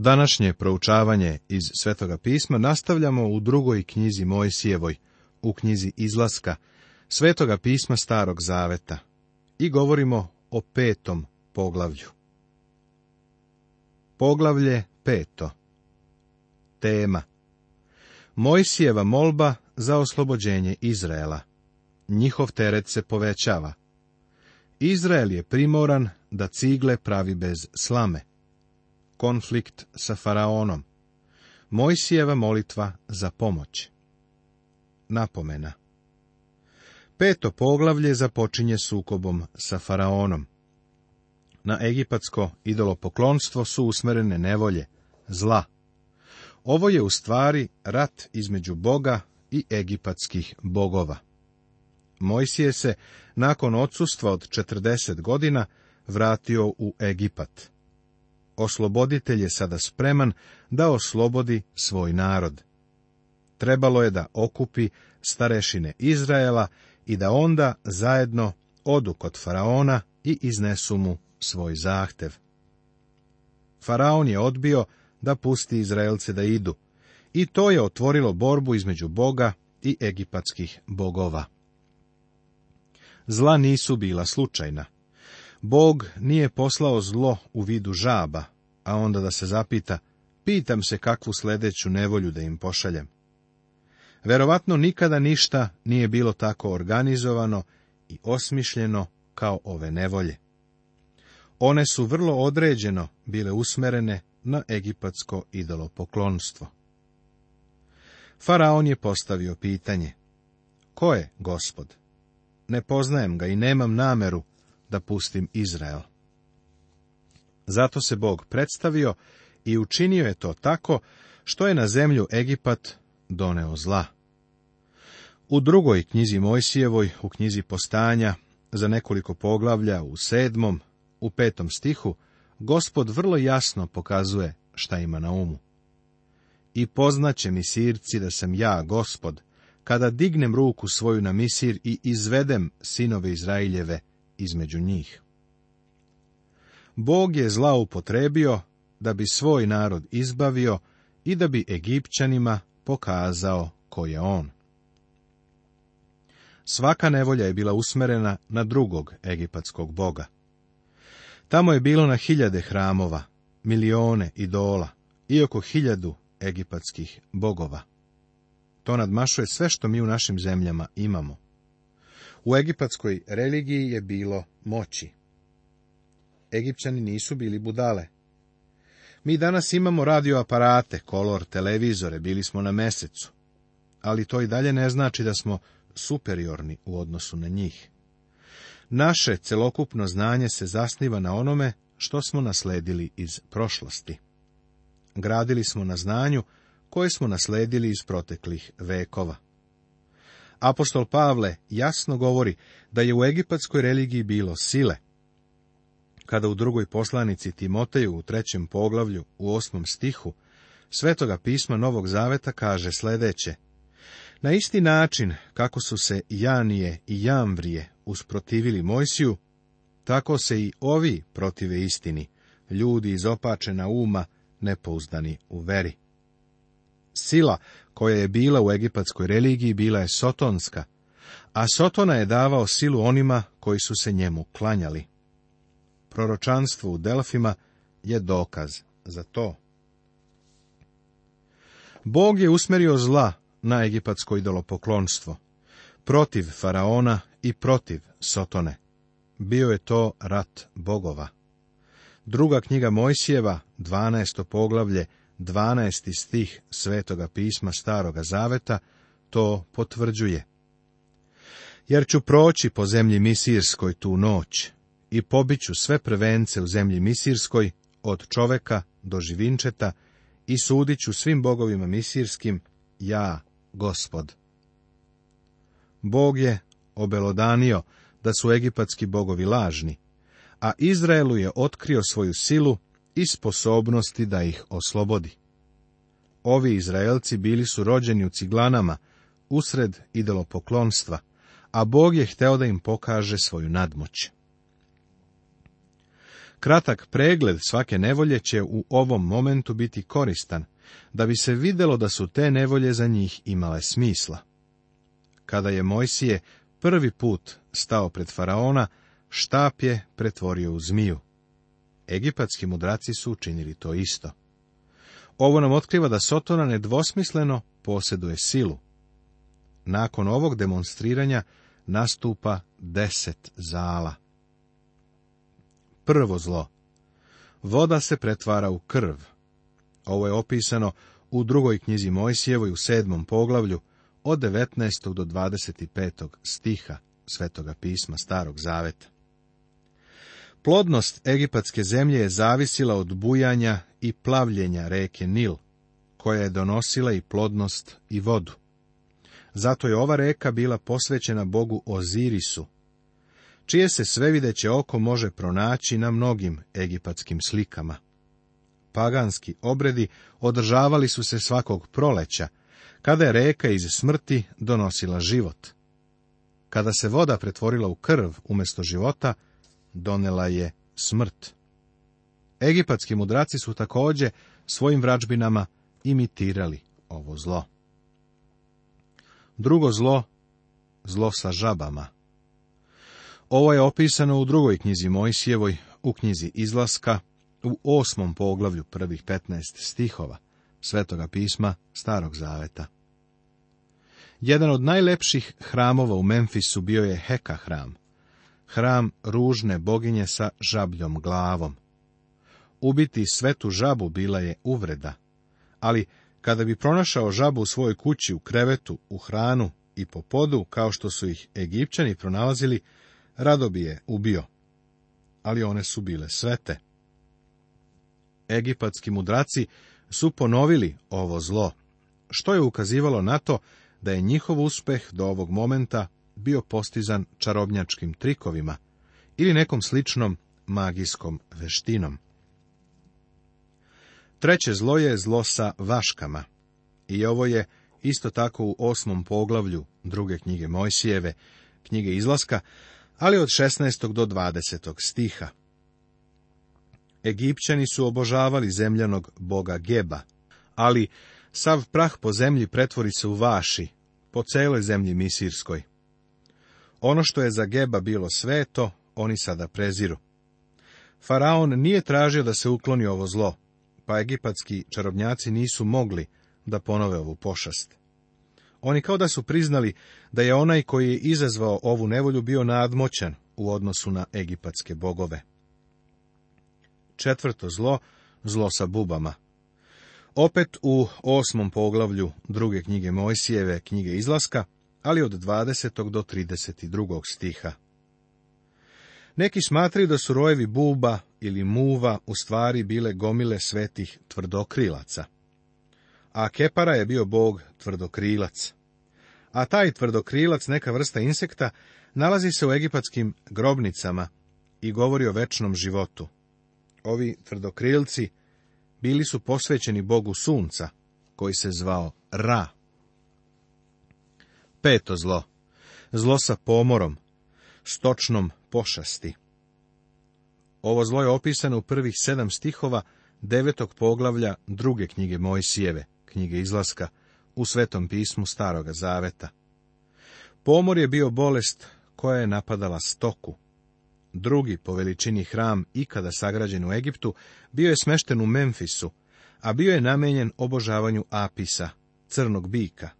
Današnje proučavanje iz Svetoga pisma nastavljamo u drugoj knjizi Mojsijevoj, u knjizi Izlaska, Svetoga pisma Starog Zaveta i govorimo o petom poglavlju. Poglavlje peto Tema Mojsijeva molba za oslobođenje Izraela. Njihov teret se povećava. Izrael je primoran da cigle pravi bez slame konflikt sa faraonom. Mojsijeva molitva za pomoć. Napomena Peto poglavlje započinje sukobom sa faraonom. Na egipatsko idolopoklonstvo su usmerene nevolje, zla. Ovo je u stvari rat između Boga i egipatskih bogova. Mojsije se, nakon odsustva od 40 godina, vratio u Egipat osloboditelj je sada spreman da oslobodi svoj narod. Trebalo je da okupi starešine Izraela i da onda zajedno odu kod faraona i iznesu mu svoj zahtev. Faraon je odbio da pusti Izraelce da idu, i to je otvorilo borbu između Boga i egipatskih bogova. Zla nisu bila slučajna. Bog nije poslao zlo u vidu žaba, a onda da se zapita, pitam se kakvu sledeću nevolju da im pošaljem. Verovatno nikada ništa nije bilo tako organizovano i osmišljeno kao ove nevolje. One su vrlo određeno bile usmerene na egipatsko idolopoklonstvo. Faraon je postavio pitanje. Ko je gospod? Ne poznajem ga i nemam nameru da pustim Izrael. Zato se Bog predstavio i učinio je to tako što je na zemlju Egipat doneo zla. U drugoj knjizi Mojsijevoj, u knjizi Postanja, za nekoliko poglavlja, u sedmom, u petom stihu, gospod vrlo jasno pokazuje šta ima na umu. I poznaće mi sirci da sam ja, gospod, kada dignem ruku svoju na misir i izvedem sinove Izrailjeve između njih. Bog je zla upotrebio da bi svoj narod izbavio i da bi Egipćanima pokazao ko je on. Svaka nevolja je bila usmerena na drugog egipatskog boga. Tamo je bilo na hiljade hramova, milione idola i oko hiljadu egipatskih bogova. To nadmašuje sve što mi u našim zemljama imamo. U egipatskoj religiji je bilo moći. Egipćani nisu bili budale. Mi danas imamo radioaparate, kolor, televizore, bili smo na mesecu. Ali to i dalje ne znači da smo superiorni u odnosu na njih. Naše celokupno znanje se zasniva na onome što smo nasledili iz prošlosti. Gradili smo na znanju koje smo nasledili iz proteklih vekova. Apostol Pavle jasno govori da je u egipatskoj religiji bilo sile, kada u drugoj poslanici Timoteju u trećem poglavlju u osmom stihu Svetoga pisma Novog Zaveta kaže sledeće. Na isti način kako su se Janije i Jamvrije usprotivili Mojsiju, tako se i ovi protive istini, ljudi iz opačena uma, nepouzdani u veri. Sila koja je bila u egipatskoj religiji bila je sotonska, a Sotona je davao silu onima koji su se njemu klanjali proročanstvo u Delfima je dokaz za to. Bog je usmerio zla na egipatsko idolopoklonstvo, protiv faraona i protiv Sotone. Bio je to rat bogova. Druga knjiga Mojsijeva, 12. poglavlje, 12. stih Svetoga pisma Staroga Zaveta, to potvrđuje. Jer ću proći po zemlji Misirskoj tu noć, i pobiću sve prvence u zemlji Misirskoj, od čoveka do živinčeta, i sudiću svim bogovima misirskim, ja, gospod. Bog je obelodanio da su egipatski bogovi lažni, a Izraelu je otkrio svoju silu i sposobnosti da ih oslobodi. Ovi Izraelci bili su rođeni u ciglanama, usred idolopoklonstva, a Bog je hteo da im pokaže svoju nadmoć. Kratak pregled svake nevolje će u ovom momentu biti koristan, da bi se vidjelo da su te nevolje za njih imale smisla. Kada je Mojsije prvi put stao pred faraona, štap je pretvorio u zmiju. Egipatski mudraci su učinili to isto. Ovo nam otkriva da Sotona nedvosmisleno posjeduje silu. Nakon ovog demonstriranja nastupa deset zala prvo zlo. Voda se pretvara u krv. Ovo je opisano u drugoj knjizi Mojsijevoj u sedmom poglavlju od 19. do 25. stiha Svetoga pisma Starog Zaveta. Plodnost egipatske zemlje je zavisila od bujanja i plavljenja reke Nil, koja je donosila i plodnost i vodu. Zato je ova reka bila posvećena bogu Ozirisu, čije se svevideće oko može pronaći na mnogim egipatskim slikama. Paganski obredi održavali su se svakog proleća, kada je reka iz smrti donosila život. Kada se voda pretvorila u krv umjesto života, donela je smrt. Egipatski mudraci su također svojim vračbinama imitirali ovo zlo. Drugo zlo, zlo sa žabama. Ovo je opisano u drugoj knjizi Mojsijevoj, u knjizi Izlaska, u osmom poglavlju prvih petnaest stihova Svetoga pisma Starog Zaveta. Jedan od najlepših hramova u Memfisu bio je Heka hram, hram ružne boginje sa žabljom glavom. Ubiti svetu žabu bila je uvreda, ali kada bi pronašao žabu u svojoj kući, u krevetu, u hranu i po podu, kao što su ih Egipćani pronalazili, rado bi je ubio, ali one su bile svete. Egipatski mudraci su ponovili ovo zlo, što je ukazivalo na to da je njihov uspeh do ovog momenta bio postizan čarobnjačkim trikovima ili nekom sličnom magijskom veštinom. Treće zlo je zlo sa vaškama. I ovo je isto tako u osmom poglavlju druge knjige Mojsijeve, knjige izlaska, ali od 16. do 20. stiha. Egipćani su obožavali zemljanog boga Geba, ali sav prah po zemlji pretvori se u vaši, po cijeloj zemlji Misirskoj. Ono što je za Geba bilo sveto, oni sada preziru. Faraon nije tražio da se ukloni ovo zlo, pa egipatski čarobnjaci nisu mogli da ponove ovu pošast. Oni kao da su priznali da je onaj koji je izazvao ovu nevolju bio nadmoćan u odnosu na egipatske bogove. Četvrto zlo, zlo sa bubama. Opet u osmom poglavlju druge knjige Mojsijeve, knjige izlaska, ali od 20. do 32. stiha. Neki smatraju da su rojevi buba ili muva u stvari bile gomile svetih tvrdokrilaca a Kepara je bio bog tvrdokrilac. A taj tvrdokrilac, neka vrsta insekta, nalazi se u egipatskim grobnicama i govori o večnom životu. Ovi tvrdokrilci bili su posvećeni bogu sunca, koji se zvao Ra. Peto zlo. Zlo sa pomorom, stočnom pošasti. Ovo zlo je opisano u prvih sedam stihova devetog poglavlja druge knjige Mojsijeve knjige izlaska u Svetom pismu Staroga Zaveta. Pomor je bio bolest koja je napadala stoku. Drugi po veličini hram ikada sagrađen u Egiptu bio je smešten u Memfisu, a bio je namenjen obožavanju Apisa, crnog bika.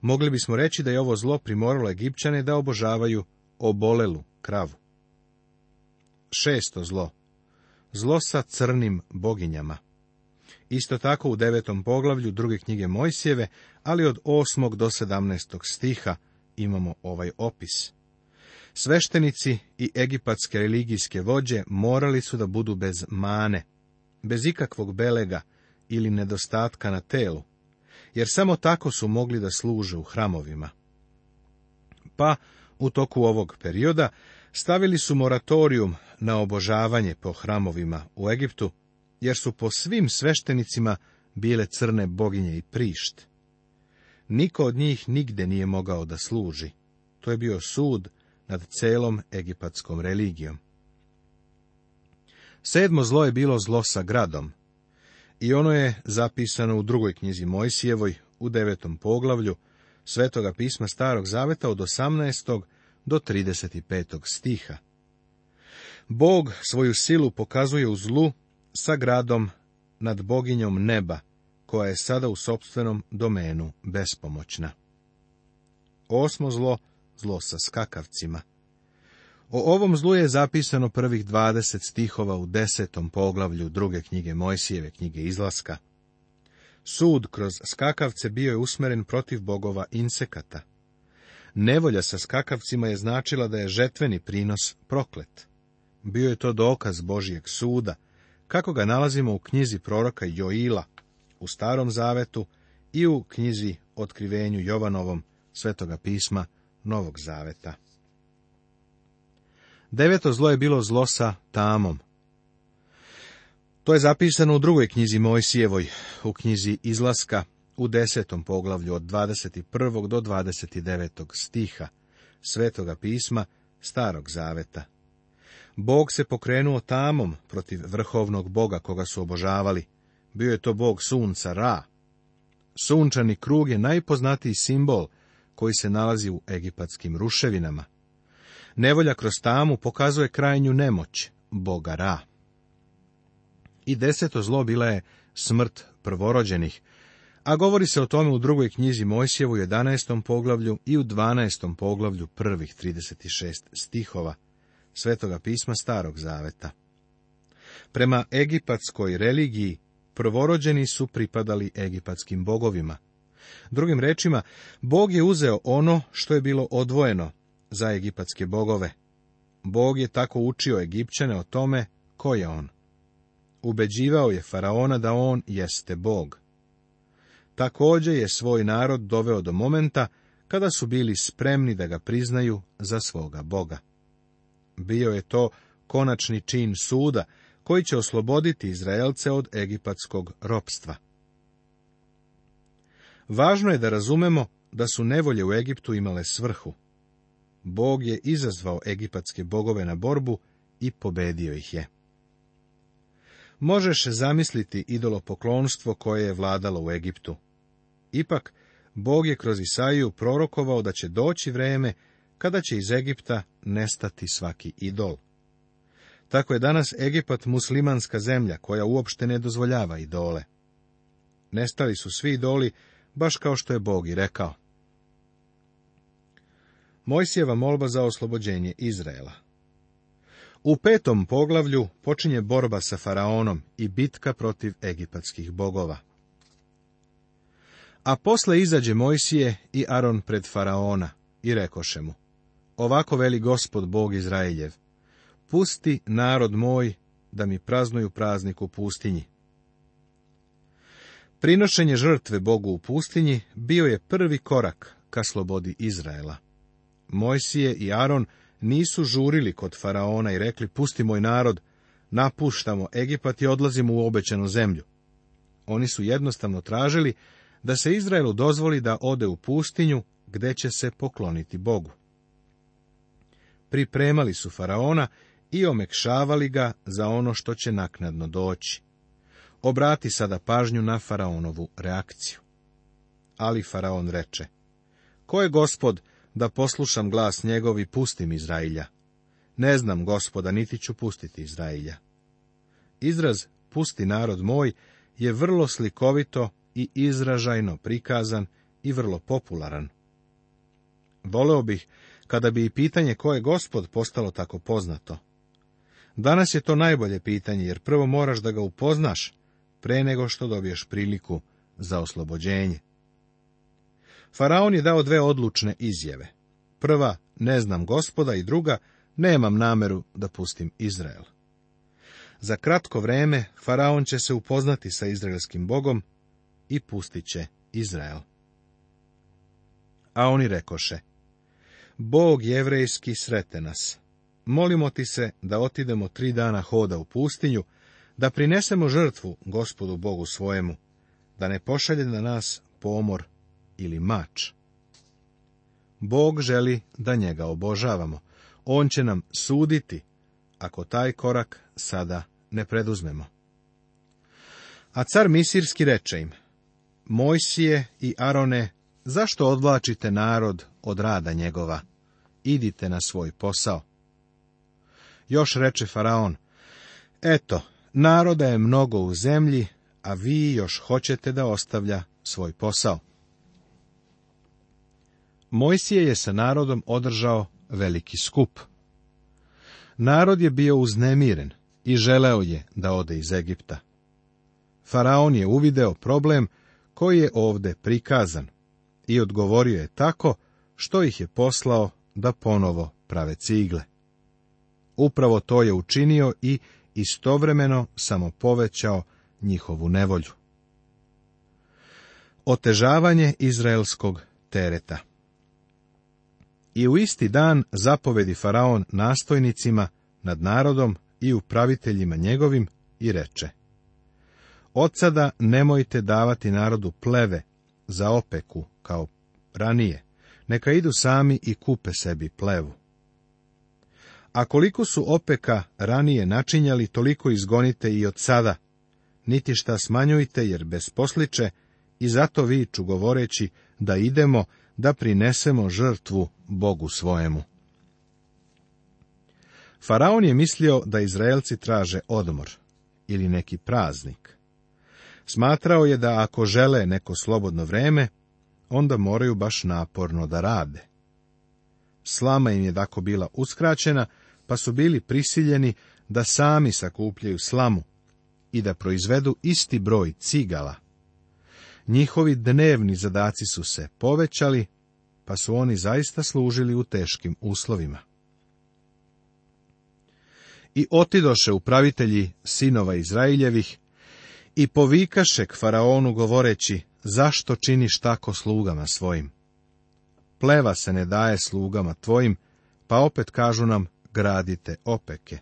Mogli bismo reći da je ovo zlo primoralo Egipćane da obožavaju obolelu kravu. Šesto zlo. Zlo sa crnim boginjama. Isto tako u devetom poglavlju druge knjige Mojsijeve, ali od osmog do 17. stiha imamo ovaj opis. Sveštenici i egipatske religijske vođe morali su da budu bez mane, bez ikakvog belega ili nedostatka na telu, jer samo tako su mogli da služe u hramovima. Pa, u toku ovog perioda, stavili su moratorijum na obožavanje po hramovima u Egiptu, jer su po svim sveštenicima bile crne boginje i prišt. Niko od njih nigde nije mogao da služi. To je bio sud nad celom egipatskom religijom. Sedmo zlo je bilo zlo sa gradom. I ono je zapisano u drugoj knjizi Mojsijevoj, u devetom poglavlju, Svetoga pisma Starog Zaveta od 18. do 35. stiha. Bog svoju silu pokazuje u zlu sa gradom nad boginjom neba, koja je sada u sobstvenom domenu bespomoćna. Osmo zlo, zlo sa skakavcima. O ovom zlu je zapisano prvih dvadeset stihova u desetom poglavlju druge knjige Mojsijeve knjige izlaska. Sud kroz skakavce bio je usmeren protiv bogova insekata. Nevolja sa skakavcima je značila da je žetveni prinos proklet. Bio je to dokaz Božijeg suda, kako ga nalazimo u knjizi proroka Joila u Starom Zavetu i u knjizi Otkrivenju Jovanovom Svetoga pisma Novog Zaveta. Deveto zlo je bilo zlo sa tamom. To je zapisano u drugoj knjizi Mojsijevoj, u knjizi Izlaska, u desetom poglavlju od 21. do 29. stiha Svetoga pisma Starog Zaveta. Bog se pokrenuo tamom protiv vrhovnog boga koga su obožavali. Bio je to bog sunca, Ra. Sunčani krug je najpoznatiji simbol koji se nalazi u egipatskim ruševinama. Nevolja kroz tamu pokazuje krajnju nemoć, boga Ra. I deseto zlo bila je smrt prvorođenih, a govori se o tome u drugoj knjizi Mojsijevu 11. poglavlju i u 12. poglavlju prvih 36 stihova. Svetoga pisma Starog zaveta. Prema egipatskoj religiji prvorođeni su pripadali egipatskim bogovima. Drugim rečima, Bog je uzeo ono što je bilo odvojeno za egipatske bogove. Bog je tako učio Egipćane o tome ko je on. Ubeđivao je faraona da on jeste Bog. Također je svoj narod doveo do momenta kada su bili spremni da ga priznaju za svoga Boga. Bio je to konačni čin suda, koji će osloboditi Izraelce od egipatskog ropstva. Važno je da razumemo da su nevolje u Egiptu imale svrhu. Bog je izazvao egipatske bogove na borbu i pobedio ih je. Možeš zamisliti idolopoklonstvo koje je vladalo u Egiptu. Ipak, Bog je kroz Isaiju prorokovao da će doći vreme kada će iz Egipta nestati svaki idol. Tako je danas Egipat muslimanska zemlja koja uopšte ne dozvoljava idole. Nestali su svi idoli, baš kao što je Bog i rekao. Mojsijeva molba za oslobođenje Izraela U petom poglavlju počinje borba sa faraonom i bitka protiv egipatskih bogova. A posle izađe Mojsije i Aron pred faraona i rekoše mu, Ovako veli gospod Bog Izraeljev, pusti narod moj da mi praznuju praznik u pustinji. Prinošenje žrtve Bogu u pustinji bio je prvi korak ka slobodi Izraela. Mojsije i Aron nisu žurili kod faraona i rekli pusti moj narod, napuštamo Egipat i odlazimo u obećenu zemlju. Oni su jednostavno tražili da se Izraelu dozvoli da ode u pustinju gdje će se pokloniti Bogu pripremali su faraona i omekšavali ga za ono što će naknadno doći. Obrati sada pažnju na faraonovu reakciju. Ali faraon reče, Ko je gospod da poslušam glas njegovi, pustim Izrailja? Ne znam gospoda, niti ću pustiti Izrailja. Izraz pusti narod moj je vrlo slikovito i izražajno prikazan i vrlo popularan. Voleo bih kada bi i pitanje ko je gospod postalo tako poznato. Danas je to najbolje pitanje, jer prvo moraš da ga upoznaš, pre nego što dobiješ priliku za oslobođenje. Faraon je dao dve odlučne izjave. Prva, ne znam gospoda, i druga, nemam nameru da pustim Izrael. Za kratko vreme Faraon će se upoznati sa izraelskim bogom i pustit će Izrael. A oni rekoše, Bog jevrejski srete nas. Molimo ti se da otidemo tri dana hoda u pustinju, da prinesemo žrtvu gospodu Bogu svojemu, da ne pošalje na nas pomor ili mač. Bog želi da njega obožavamo. On će nam suditi, ako taj korak sada ne preduzmemo. A car Misirski reče im, Mojsije i Arone, zašto odvlačite narod od rada njegova? idite na svoj posao. Još reče Faraon, eto, naroda je mnogo u zemlji, a vi još hoćete da ostavlja svoj posao. Mojsije je sa narodom održao veliki skup. Narod je bio uznemiren i želeo je da ode iz Egipta. Faraon je uvideo problem koji je ovde prikazan i odgovorio je tako što ih je poslao da ponovo prave cigle. Upravo to je učinio i istovremeno samo povećao njihovu nevolju. Otežavanje izraelskog tereta I u isti dan zapovedi Faraon nastojnicima nad narodom i upraviteljima njegovim i reče Od sada nemojte davati narodu pleve za opeku kao ranije, neka idu sami i kupe sebi plevu. A koliko su opeka ranije načinjali, toliko izgonite i od sada, niti šta smanjujte, jer bez posliče, i zato viču govoreći da idemo da prinesemo žrtvu Bogu svojemu. Faraon je mislio da Izraelci traže odmor ili neki praznik. Smatrao je da ako žele neko slobodno vreme, onda moraju baš naporno da rade. Slama im je tako bila uskraćena, pa su bili prisiljeni da sami sakupljaju slamu i da proizvedu isti broj cigala. Njihovi dnevni zadaci su se povećali, pa su oni zaista služili u teškim uslovima. I otidoše upravitelji sinova Izraeljevih i povikaše k faraonu govoreći, zašto činiš tako slugama svojim? Pleva se ne daje slugama tvojim, pa opet kažu nam, gradite opeke.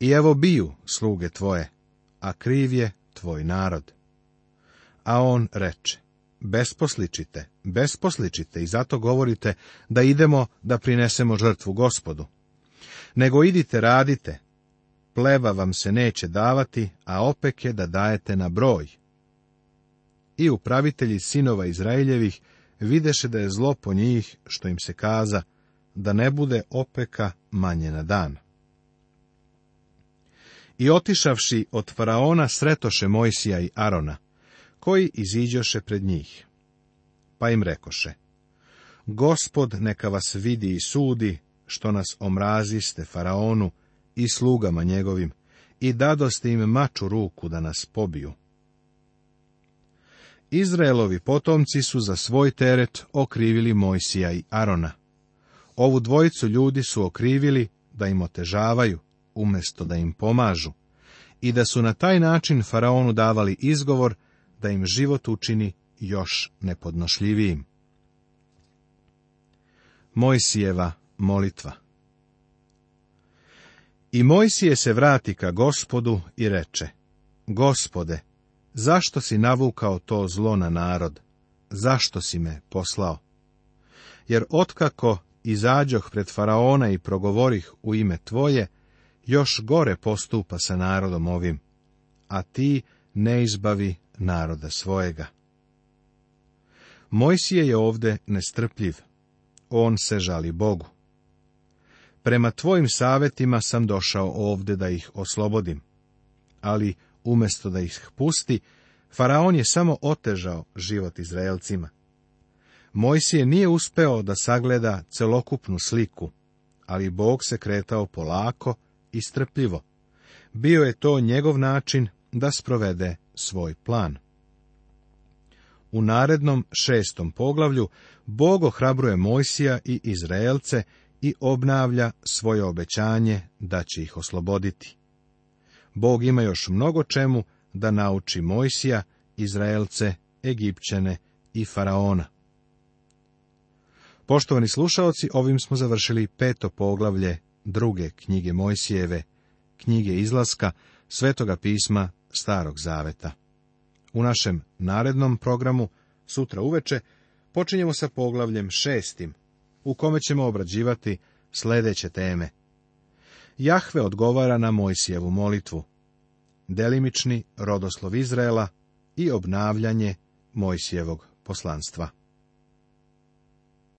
I evo biju sluge tvoje, a kriv je tvoj narod. A on reče, besposličite, besposličite i zato govorite da idemo da prinesemo žrtvu gospodu. Nego idite radite, pleva vam se neće davati, a opeke da dajete na broj, i upravitelji sinova Izraeljevih videše da je zlo po njih, što im se kaza, da ne bude opeka manje na dan. I otišavši od faraona sretoše Mojsija i Arona, koji iziđoše pred njih. Pa im rekoše, Gospod neka vas vidi i sudi, što nas omraziste faraonu i slugama njegovim, i dadoste im maču ruku da nas pobiju. Izraelovi potomci su za svoj teret okrivili Mojsija i Arona. Ovu dvojicu ljudi su okrivili da im otežavaju, umjesto da im pomažu, i da su na taj način faraonu davali izgovor da im život učini još nepodnošljivijim. Mojsijeva molitva I Mojsije se vrati ka gospodu i reče, gospode, Zašto si navukao to zlo na narod? Zašto si me poslao? Jer otkako izađoh pred faraona i progovorih u ime tvoje, još gore postupa sa narodom ovim, a ti ne izbavi naroda svojega. Mojsije je ovde nestrpljiv. On se žali Bogu. Prema tvojim savetima sam došao ovde da ih oslobodim, ali Umjesto da ih pusti, Faraon je samo otežao život Izraelcima. Mojsije nije uspeo da sagleda celokupnu sliku, ali Bog se kretao polako i strpljivo. Bio je to njegov način da sprovede svoj plan. U narednom šestom poglavlju Bog ohrabruje Mojsija i Izraelce i obnavlja svoje obećanje da će ih osloboditi. Bog ima još mnogo čemu da nauči Mojsija, Izraelce, Egipćane i Faraona. Poštovani slušaoci, ovim smo završili peto poglavlje druge knjige Mojsijeve, knjige izlaska, svetoga pisma Starog Zaveta. U našem narednom programu, sutra uveče, počinjemo sa poglavljem šestim, u kome ćemo obrađivati sljedeće teme – Jahve odgovara na Mojsijevu molitvu. Delimični rodoslov Izraela i obnavljanje Mojsijevog poslanstva.